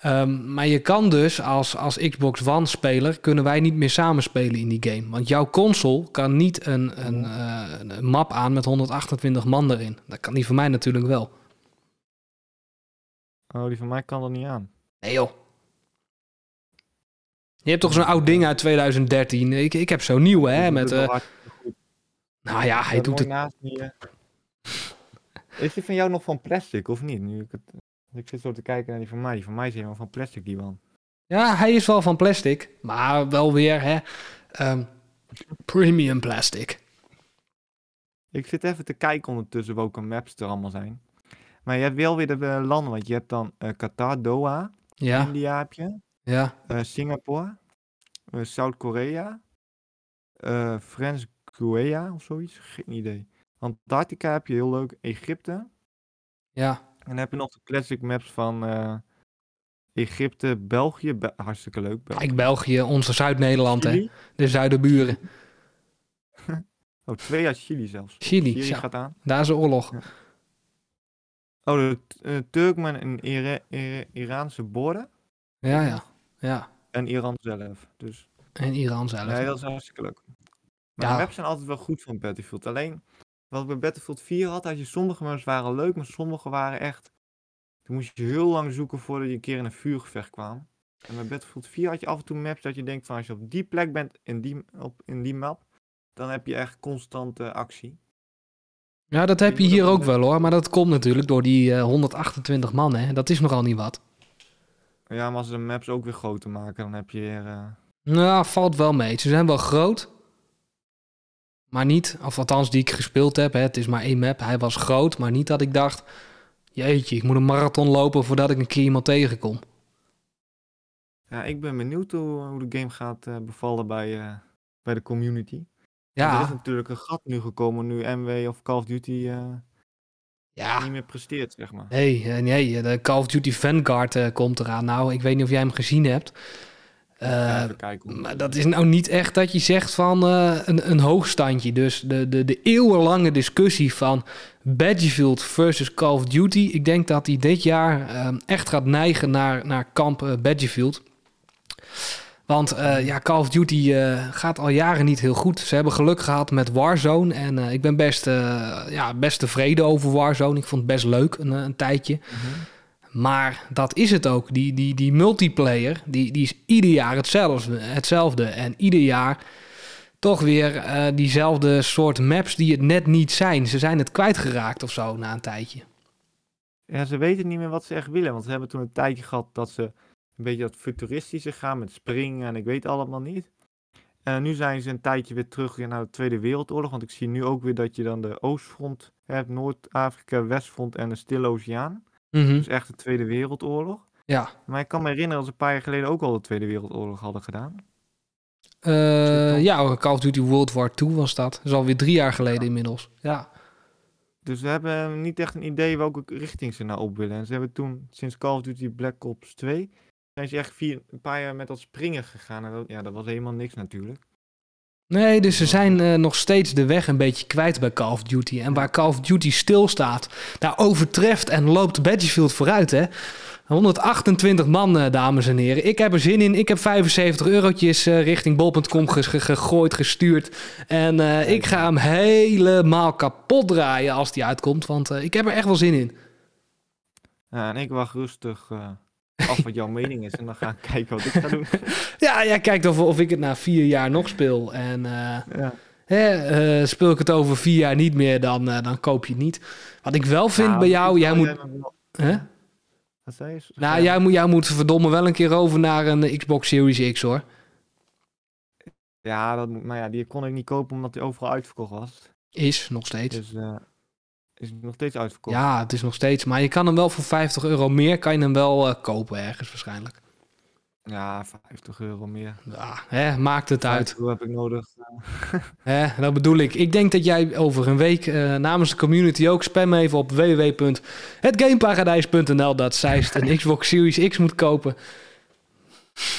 Um, maar je kan dus als, als Xbox One speler... kunnen wij niet meer samenspelen in die game. Want jouw console kan niet een, een, uh, een map aan met 128 man erin. Dat kan die van mij natuurlijk wel. Oh, die van mij kan er niet aan. Nee joh. Je hebt toch zo'n oud ding uit 2013. Ik, ik heb zo'n nieuwe, hè. Met, uh, nou ja, hij doet het... Naast die, uh... Is die van jou nog van plastic of niet? Nu ik, het... ik zit zo te kijken naar die van mij. Die van mij is helemaal van plastic, die man. Ja, hij is wel van plastic. Maar wel weer, hè. Um, premium plastic. Ik zit even te kijken ondertussen welke maps er allemaal zijn. Maar je hebt wel weer de uh, landen, want je hebt dan uh, Qatar, Doha. Ja. India heb je. Ja. Uh, Singapore. Zuid-Korea. Frans Guinea of zoiets? Geen idee. Antarctica heb je heel leuk. Egypte. Ja. En dan heb je nog de classic maps van uh, Egypte, België. Be hartstikke leuk. België. Kijk, België, onze Zuid-Nederland, hè? De zuidenburen. oh, twee uit Chili zelfs. Chili, Chili ja. gaat aan. Daar is de oorlog. Ja. Oh, de uh, Turkmen en Ira Ira Iraanse borden. Ja, ja. ja. En Iran zelf. Dus. En Iran zelf. Nee, dat is hartstikke leuk. Maar ja. de maps zijn altijd wel goed van Battlefield. Alleen, wat ik bij Battlefield 4 had, had je sommige maps waren leuk, maar sommige waren echt... Toen moest je heel lang zoeken voordat je een keer in een vuurgevecht kwam. En bij Battlefield 4 had je af en toe maps dat je denkt van als je op die plek bent, in die, op, in die map, dan heb je echt constante actie. Ja, dat heb je hier ook wel hoor, maar dat komt natuurlijk door die uh, 128 man hè. Dat is nogal niet wat. Ja, maar als ze de maps ook weer groter maken, dan heb je weer... Uh... Nou, valt wel mee. Ze zijn wel groot, maar niet, of althans die ik gespeeld heb, hè, het is maar één map. Hij was groot, maar niet dat ik dacht... Jeetje, ik moet een marathon lopen voordat ik een keer iemand tegenkom. Ja, ik ben benieuwd hoe, hoe de game gaat uh, bevallen bij, uh, bij de community. Ja. Er is natuurlijk een gat nu gekomen nu MW of Call of Duty uh, ja. niet meer presteert, zeg maar. Nee, nee de Call of Duty Vanguard komt eraan. Nou, ik weet niet of jij hem gezien hebt. Uh, maar dat is nou niet echt dat je zegt van uh, een, een hoogstandje. Dus de, de, de eeuwenlange discussie van Battlefield versus Call of Duty. Ik denk dat hij dit jaar uh, echt gaat neigen naar, naar kamp Battlefield. Want ja, Call of Duty gaat al jaren niet heel goed. Ze hebben geluk gehad met Warzone. En ik ben best, ja, best tevreden over Warzone. Ik vond het best leuk een, een tijdje. Mm -hmm. Maar dat is het ook. Die, die, die multiplayer, die, die is ieder jaar hetzelfde, hetzelfde. En ieder jaar toch weer eh, diezelfde soort maps die het net niet zijn. Ze zijn het kwijtgeraakt of zo na een tijdje. Ja, ze weten niet meer wat ze echt willen. Want ze hebben toen een tijdje gehad dat ze een beetje dat futuristische gaan met springen en ik weet allemaal niet. En nu zijn ze een tijdje weer terug naar de Tweede Wereldoorlog. Want ik zie nu ook weer dat je dan de Oostfront hebt, Noord-Afrika, Westfront en de Stille Oceaan. Mhm. Dus echt de Tweede Wereldoorlog. Ja. Maar ik kan me herinneren dat ze een paar jaar geleden ook al de Tweede Wereldoorlog hadden gedaan. Eh, ja, Call of Duty World War II was dat. Dat is alweer drie jaar geleden inmiddels. Ja. Dus we hebben niet echt een idee welke richting ze nou op willen. En ze hebben toen, sinds Call of Duty Black Ops 2, zijn ze echt vier, een paar jaar met dat springen gegaan. En dat, ja, dat was helemaal niks natuurlijk. Nee, dus ze zijn eh, nog steeds de weg een beetje kwijt bij Call of Duty. En waar Call of Duty stilstaat, daar overtreft en loopt Battlefield vooruit, hè. 128 man, eh, dames en heren. Ik heb er zin in. Ik heb 75 eurotjes eh, richting bol.com ge- ge- gegooid, gestuurd. En ik ga hem helemaal kapot draaien als die uitkomt. Want ik heb er echt wel zin in. Ja, en ik wacht rustig af wat jouw mening is. En dan ga ik kijken wat ik ga doen. Ja, ja kijkt of, of ik het na vier jaar nog speel. En eh, ja. hè, eh, speel ik het over vier jaar niet meer, dan, eh, dan koop je het niet. Wat ik wel vind Nou, bij jou, jij moet... jij Hè? Wat zei je? Nou, jij moet, jij moet verdomme wel een keer over naar een Xbox Series X, hoor. Ja, dat maar ja, die kon ik niet kopen omdat die overal uitverkocht was. Is, nog steeds. Dus is het nog steeds uitverkocht. Ja, het is nog steeds. Maar je kan hem wel voor 50 euro meer, kan je hem wel eh, kopen ergens waarschijnlijk. Ja, 50 euro meer. Ja, hè, maakt het uit. Hoe heb ik nodig? Hè, dat bedoel ik. Ik denk dat jij over een week eh, namens de community ook spam even op www.hetgameparadijs.nl dat Zeist een Xbox Series X moet kopen.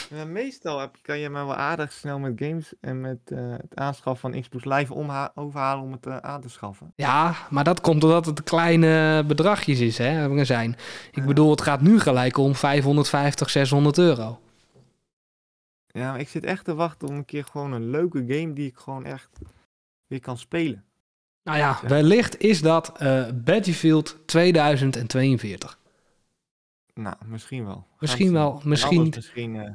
Ja, meestal heb, kan je me wel aardig snel met games en met eh, het aanschaffen van Xbox Live overhalen om het eh, aan te schaffen. Ja, maar dat komt doordat het kleine bedragjes is, hè, zijn. Ik bedoel, het gaat nu gelijk om 550, 600 euro. Ja, maar ik zit echt te wachten om een keer gewoon een leuke game die ik gewoon echt weer kan spelen. Nou ja, wellicht is dat eh, Battlefield 2042. Nou, misschien wel. Misschien wel, En misschien eh,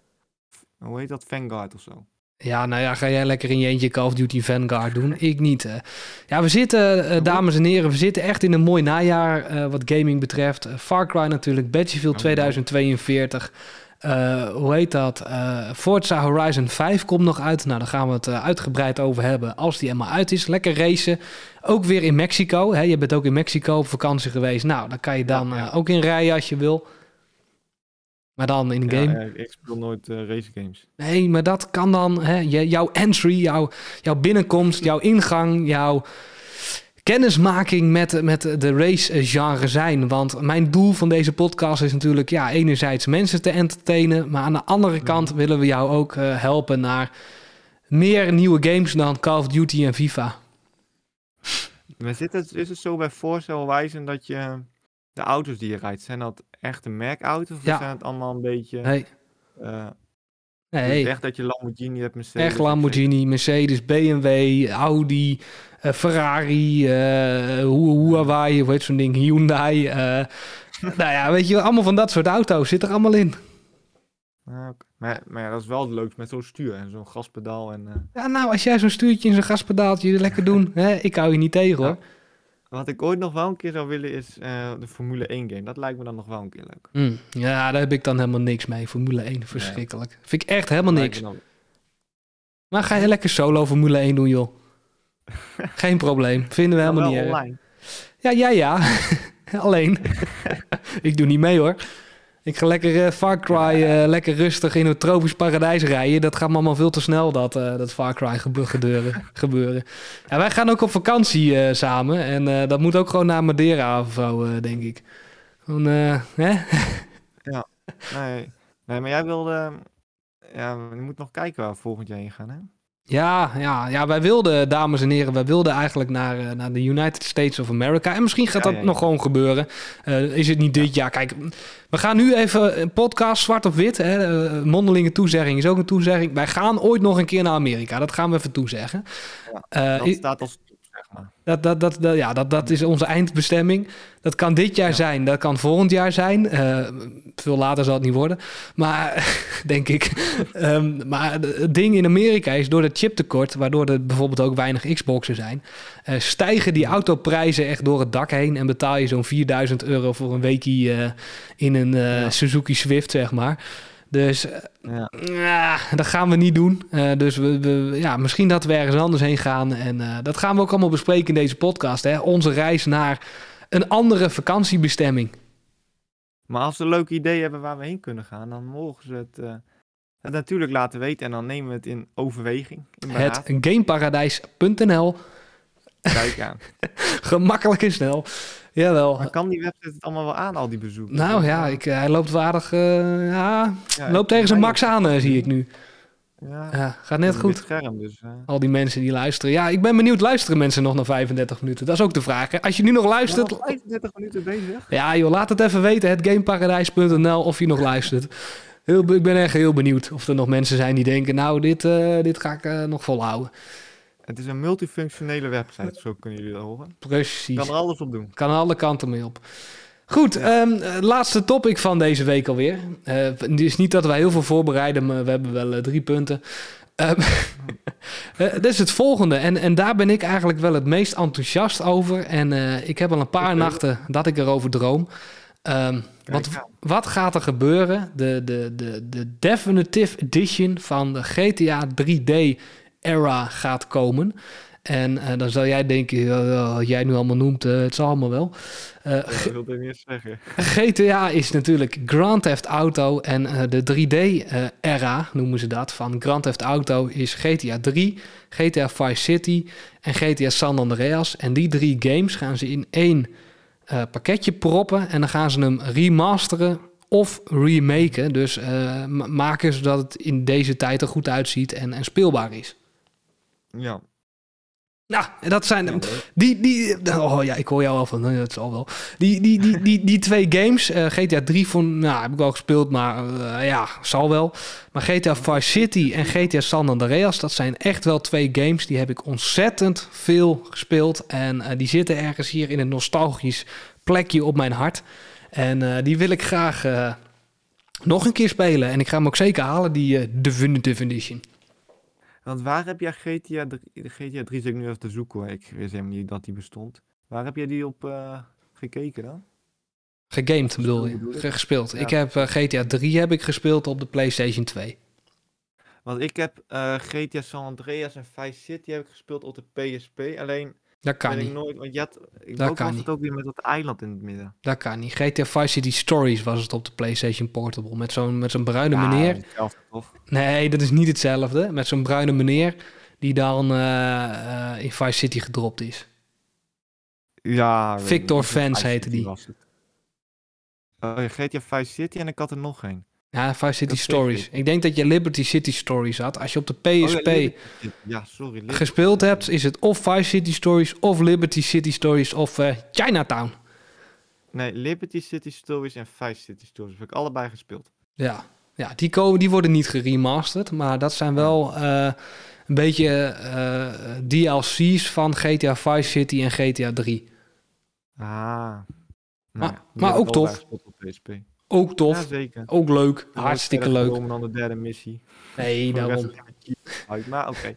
hoe heet dat? Vanguard of zo. Ja, nou ja, ga jij lekker in je eentje Call of Duty Vanguard doen? Ik niet. hè. Ja, we zitten, eh, dames en heren, we zitten echt in een mooi najaar eh, wat gaming betreft. Far Cry natuurlijk, Battlefield Oh, 2042. Eh, hoe heet dat? Forza Horizon 5 komt nog uit. Nou, daar gaan we het uitgebreid over hebben als die helemaal uit is. Lekker racen. Ook weer in Mexico. Hè? Je bent ook in Mexico op vakantie geweest. Nou, dan kan je dan Ja, ja. ook in rijden als je wil. Maar dan in een Ja, game. eh, ik speel nooit eh, race games. Nee, maar dat kan dan, hè, jouw entry, jouw, jouw binnenkomst, jouw ingang, jouw kennismaking met, met de race-genre zijn. Want mijn doel van deze podcast is natuurlijk, ja, enerzijds mensen te entertainen, maar aan de andere kant willen we jou ook eh, helpen naar meer nieuwe games dan Call of Duty en FIFA. Maar zit het, is het zo bij Forza Horizon dat je de auto's die je rijdt, zijn dat echte merkauto's of Ja. zijn het allemaal een beetje... Nee, eh, nee. dus echt dat je Lamborghini hebt, Mercedes... Echt Lamborghini, Mercedes, BMW, Audi, eh, Ferrari, Hu- Huawei, hoe heet zo'n ding, Hyundai. nou ja, weet je, allemaal van dat soort auto's zit er allemaal in. Maar, maar ja, dat is wel het leukste met zo'n stuur en zo'n gaspedaal en... Ja, nou, als jij zo'n stuurtje in zo'n gaspedaaltje lekker doen, hè, ik hou je niet tegen hoor. Wat ik ooit nog wel een keer zou willen is eh, de Formule 1 game. Dat lijkt me dan nog wel een keer leuk. Hm, ja, daar heb ik dan helemaal niks mee. Formule 1, verschrikkelijk. Vind ik echt helemaal niks. dan- Maar ga je lekker solo Formule 1 doen, joh. Geen probleem. Vinden we helemaal niet erg. Ja, ja, ja. Alleen. ik doe niet mee hoor. Ik ga lekker eh, Far Cry eh, lekker rustig in het tropisch paradijs rijden. Dat gaat me allemaal veel te snel, dat, eh, dat Far Cry gebe- gebeuren. gebeuren. Ja, wij gaan ook op vakantie samen. En dat moet ook gewoon naar Madeira of zo, denk ik. Gewoon, hè? Nee, nee, maar jij wilde... Ja, je moet nog kijken waar we volgend jaar heen gaan, hè? Ja, ja, ja, wij wilden, dames en heren, wij wilden eigenlijk naar, eh, naar de United States of America. En misschien gaat Ja, dat ja, ja. nog gewoon gebeuren. Eh, is het niet dit jaar? Kijk, we gaan nu even een podcast zwart op wit. Hè. Eh, mondelinge toezegging is ook een toezegging. Wij gaan ooit nog een keer naar Amerika. Dat gaan we even toezeggen. Ja, Dat staat als Dat, dat, dat, dat- ja, dat, dat is onze eindbestemming. Dat kan dit jaar Ja. zijn, dat kan volgend jaar zijn. Eh, veel later zal het niet worden. Maar, denk ik. Ehm, maar het ding in Amerika is door het chiptekort, waardoor er bijvoorbeeld ook weinig Xboxen zijn, eh, stijgen die autoprijzen echt door het dak heen. En betaal je zo'n 4000 euro voor een weekie eh, in een Ja. Suzuki Swift, zeg maar. Dus eh, Ja. ja, dat gaan we niet doen. Eh, dus we, we- ja, misschien dat we ergens anders heen gaan. En eh, dat gaan we ook allemaal bespreken in deze podcast. Hè? Onze reis naar een andere vakantiebestemming. Maar als ze een leuk idee hebben waar we heen kunnen gaan, dan mogen ze het, het natuurlijk laten weten. En dan nemen we het in overweging. In Het gameparadijs.nl. Kijk aan. Gemakkelijk en snel. Jawel. Maar kan die website het allemaal wel aan, al die bezoekers? Nou ja, ik, eh, hij loopt waardig. eh, ja, ja, loopt tegen zijn max aan, eh, zie ik nu. Ja, Ja, gaat net goed. Scherm, dus. Al die mensen die luisteren. Ja, ik ben benieuwd. Luisteren mensen nog na 35 minuten? Dat is ook de vraag. Hè? Als je nu nog luistert, Ja, 35 minuten bezig. Ja, joh, laat het even weten. Het gameparadijs.nl of je nog luistert. Heel, ik ben echt heel benieuwd of er nog mensen zijn die denken... nou, dit, dit ga ik nog volhouden. Het is een multifunctionele website, zo kunnen jullie dat horen. Precies. Kan er alles op doen. Kan alle kanten mee op. Goed, ehm, eh, laatste topic van deze week alweer. Het is niet dat wij heel veel voorbereiden, maar we hebben wel eh, drie punten. Eh, dit is het volgende. En, en daar ben ik eigenlijk wel het meest enthousiast over. En ik heb al een paar nachten dat ik erover droom. Ehm, wat, wat gaat er gebeuren? De, de, de, de Definitive Edition van de GTA 3D era gaat komen. En eh, dan zal jij denken, wat jij nu allemaal noemt, eh, het zal allemaal wel. Eh, dat ik niet eens zeggen. GTA is natuurlijk Grand Theft Auto en de 3D-era noemen ze dat. Van Grand Theft Auto is GTA 3, GTA Vice City en GTA San Andreas. En die drie games gaan ze in één pakketje proppen en dan gaan ze hem remasteren of remaken. Dus ma- maken zodat het in deze tijd er goed uitziet en, en speelbaar is. Ja. Nou, en dat zijn... Die, die, oh ja, ik hoor jou al van, nee, dat zal wel. Die, die, die, die, die twee games, eh, GTA 3 van, nou, heb ik wel gespeeld, maar eh, ja, zal wel. Maar GTA Vice City en GTA San Andreas, dat zijn echt wel twee games. Die heb ik ontzettend veel gespeeld. En eh, die zitten ergens hier in een nostalgisch plekje op mijn hart. En eh, die wil ik graag eh, nog een keer spelen. En ik ga hem ook zeker halen, die eh, Definitive Edition. Want waar heb jij GTA 3, de GTA 3 zit ik nu even te zoeken hoor. Ik wist helemaal niet dat die bestond. Waar heb jij die op eh, gekeken dan? Gegamed bedoel je, bedoel gespeeld. Ja. Ik heb eh, GTA 3 heb ik gespeeld op de PlayStation 2. Want ik heb eh, GTA San Andreas en Vice City heb ik gespeeld op de PSP. Alleen Dat kan niet. ik nooit, want je had, ik Dat kan was niet. het ook weer met dat eiland in het midden. Dat kan niet. GTA Vice City Stories was het op de PlayStation Portable. Met zo'n met zo'n bruine Ja, meneer. Nee, dat is niet hetzelfde. Met zo'n bruine meneer die dan eh, eh, in Vice City gedropt is. Ja. Victor. Fans heette die. Oh, GTA Vice City en ik had er nog geen. Ja, Vice City Dat Stories. ik. Ik denk dat je Liberty City Stories had. Als je op de Oh, ja, PSP City. Ja, sorry. Gespeeld hebt, is het of Vice City Stories, of Liberty City Stories, of eh, Chinatown. Nee, Liberty City Stories en Vice City Stories heb ik allebei gespeeld. Ja, ja die, komen, die worden niet geremasterd, maar dat zijn wel eh, een beetje eh, DLC's van GTA Vice City en GTA 3. Ah. Nou, Maar- ja, maar ook tof. op PSP. Ook tof, Ja, zeker. ook leuk, Ik hartstikke leuk. gekomen dan de derde missie. Nee, daarom. ik uit, maar oké.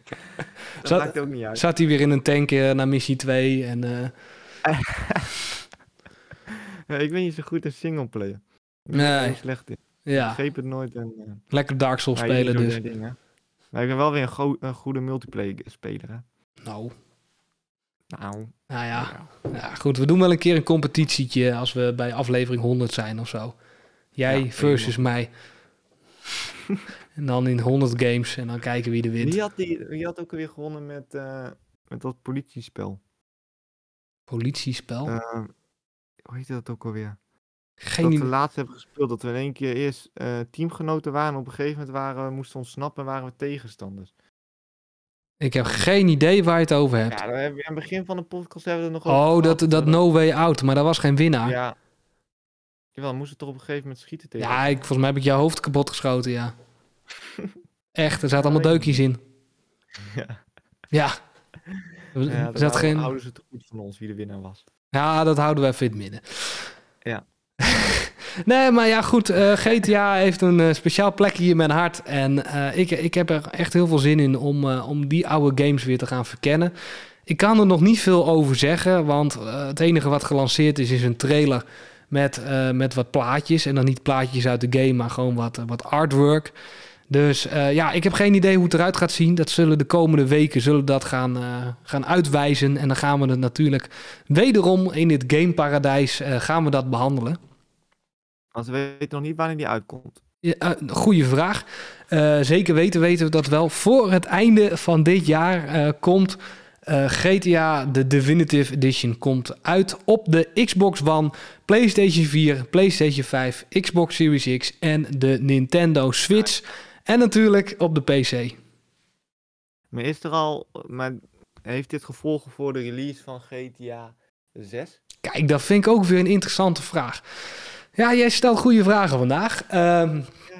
Dat Zat- maakt ook niet uit. Zat hij weer in een tank eh, naar missie 2 en eh, ik ben niet zo goed in singleplayer. Ik ben Nee. slecht in. Ik ja, begreep het nooit. En, eh, lekker Dark Souls ja, spelen dus. dingen. Maar ik ben wel weer een, go- een goede multiplayer speler. Hè? Nou, Nou, nou ja. ja. ja, goed, we doen wel een keer een competitietje als we bij aflevering 100 zijn of zo. Jij Ja, versus mij. en dan in 100 games en dan kijken wie er wint. Wie had, die, wie had ook weer gewonnen met, eh, met dat politiespel? Politiespel? Eh, hoe heet dat ook alweer? Geen dat we laatst hebben gespeeld. Dat we in één keer eerst eh, teamgenoten waren. En op een gegeven moment waren we, moesten ontsnappen en waren we tegenstanders. Ik heb geen idee waar je het over hebt. Ja, daar hebben we, aan het begin van de podcast hebben we het nog over oh, dat, dat No Way Out, maar dat was geen winnaar. Ja, Ja. Jawel, moesten toch op een gegeven moment schieten tegen ik, volgens mij heb ik jouw hoofd kapot geschoten, ja. Echt, er zaten allemaal deukjes in. Ja. Ja, Ja, dan dat geen... houden ze te goed van ons wie de winnaar was. Ja, dat houden we even in het midden. Ja. nee, maar ja, goed. eh, GTA heeft een eh, speciaal plekje in mijn hart. En eh, ik, ik heb er echt heel veel zin in om, om die oude games weer te gaan verkennen. Ik kan er nog niet veel over zeggen, want het enige wat gelanceerd is, is een trailer met, eh, met wat plaatjes. En dan niet plaatjes uit de game, maar gewoon wat, wat artwork. Dus eh, ja, ik heb geen idee hoe het eruit gaat zien. Dat zullen de komende weken zullen dat gaan, eh, gaan uitwijzen. En dan gaan we het natuurlijk wederom in dit gameparadijs eh gaan we dat behandelen. Want we weten nog niet wanneer die uitkomt. Ja, eh, goeie vraag. Eh, zeker weten weten we dat wel. Voor het einde van dit jaar eh, komt eh, GTA de Definitive Edition komt uit op de Xbox One, PlayStation 4, PlayStation 5, Xbox Series X en de Nintendo Switch. En natuurlijk op de PC. Maar is er al... Maar heeft dit gevolgen voor de release van GTA 6? Kijk, dat vind ik ook weer een interessante vraag. Ja, jij stelt goede vragen vandaag. Ehm, Ja, ja.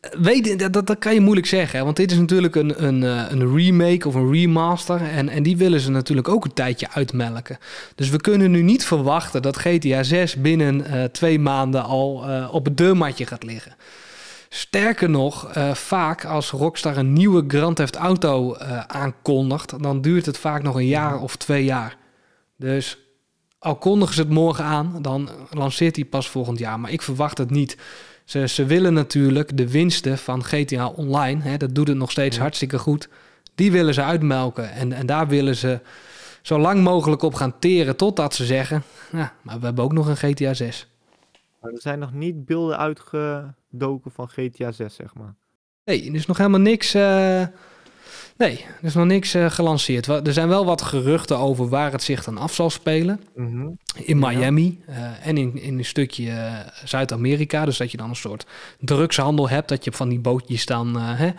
Weet, dat, dat, kan je moeilijk zeggen. Want dit is natuurlijk een, een, eh, een remake of een remaster. En, en die willen ze natuurlijk ook een tijdje uitmelken. Dus we kunnen nu niet verwachten dat GTA 6 binnen eh, twee maanden al eh, op het deurmatje gaat liggen. Sterker nog, vaak als Rockstar een nieuwe Grand Theft Auto aankondigt, dan duurt het vaak nog een jaar of twee jaar. Dus al kondigen ze het morgen aan, dan lanceert hij pas volgend jaar. Maar ik verwacht het niet. Ze, ze willen natuurlijk de winsten van GTA Online, hè, dat doet het nog steeds Ja. hartstikke goed, die willen ze uitmelken. En, en daar willen ze zo lang mogelijk op gaan teren totdat ze zeggen, ja, maar we hebben ook nog een GTA 6. Maar er zijn nog niet beelden uitgedoken van GTA 6, zeg maar. Nee, er is nog helemaal niks. eh, nee, er is nog niks eh, gelanceerd. Er zijn wel wat geruchten over waar het zich dan af zal spelen. Mhm. In Ja. Miami eh, en in, in een stukje eh, Zuid-Amerika. Dus dat je dan een soort drugshandel hebt. Dat je van die bootjes dan hè,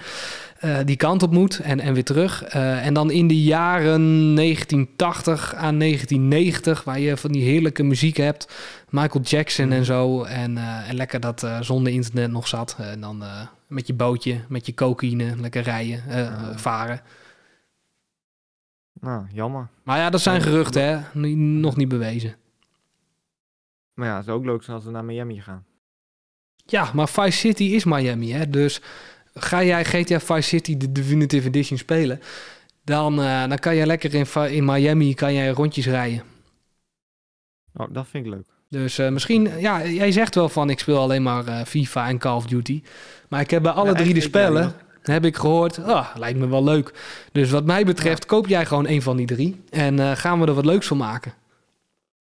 die kant op moet en, en weer terug. En dan in de jaren 1980 aan 1990, waar je van die heerlijke muziek hebt. Michael Jackson en zo. En, eh, en lekker dat eh, zonder internet nog zat. En dan eh, met je bootje, met je cocaïne, lekker rijden, Ja. varen. Nou, jammer. Maar ja, dat zijn geruchten, hè? Nog niet bewezen. Maar ja, het zou ook leuk als we naar Miami gaan. Ja, maar Vice City is Miami, hè? Dus ga jij GTA Vice City de Definitive Edition spelen, dan, dan kan je lekker in, in Miami kan jij rondjes rijden. Oh, dat vind ik leuk. Dus eh, misschien, ja, jij zegt wel van ik speel alleen maar eh, FIFA en Call of Duty. Maar ik heb bij alle Ja, drie de spellen, heb ik gehoord, ah, lijkt me wel leuk. Dus wat mij betreft, koop jij gewoon een van die drie en eh, gaan we er wat leuks van maken.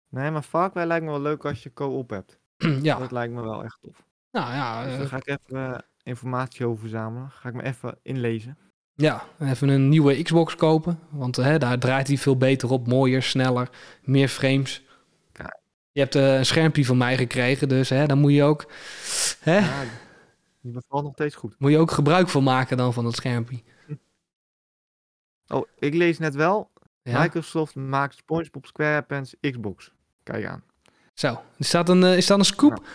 Nee, maar Far lijkt me wel leuk als je co-op hebt. ja, Dat lijkt me wel echt tof. nou ja, Dus daar ga ik even informatie over verzamelen. Ga ik me even inlezen. Ja, even een nieuwe Xbox kopen. Want hè, daar draait hij veel beter op. Mooier, sneller, meer frames. Je hebt eh, een schermpje van mij gekregen, dus hè, daar moet je, ook, hè, Ja, die bevalt nog steeds goed. moet je ook gebruik van maken dan van dat schermpje. Oh, ik lees net wel. Ja? Microsoft maakt SpongeBob SquarePants Xbox. Kijk aan. Zo, is dat een, eh, is dat een scoop?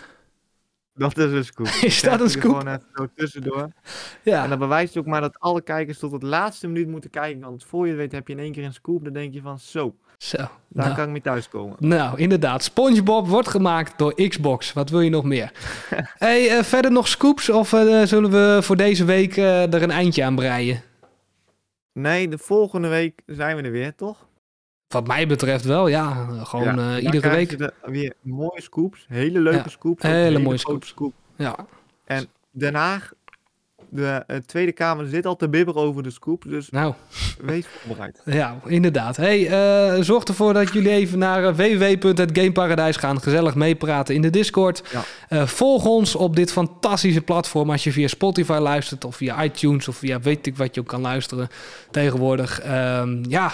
Dat is een scoop. Is dat een scoop? Gewoon even zo tussendoor. Ja, En dat bewijst ook maar dat alle kijkers tot het laatste minuut moeten kijken. Want voor je het weet heb je in één keer een scoop. Dan denk je van zo, zo. daar Nou, kan ik mee thuiskomen. nou, inderdaad. SpongeBob wordt gemaakt door Xbox. Wat wil je nog meer? hey, eh, verder nog scoops? Of eh, zullen we voor deze week eh, er een eindje aan breien? Nee, de volgende week zijn we er weer, toch? Wat mij betreft wel, ja. Gewoon Ja, iedere week. de- weer mooie scoops. Hele leuke Ja, scoops. hele mooie scoops. scoop. Ja, Den Haag, de eh, Tweede Kamer zit al te bibberen over de scoop. Dus nou, wees voorbereid. ja, inderdaad. Hey, eh, zorg ervoor dat jullie even naar eh, www.hetgameparadijs gaan. Gezellig meepraten in de Discord. Ja. Volg ons op dit fantastische platform. Als je via Spotify luistert of via iTunes of via weet ik wat je ook kan luisteren tegenwoordig. Ehm, ja,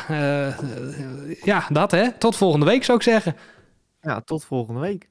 ja, dat hè. Tot volgende week zou ik zeggen. Ja, tot volgende week.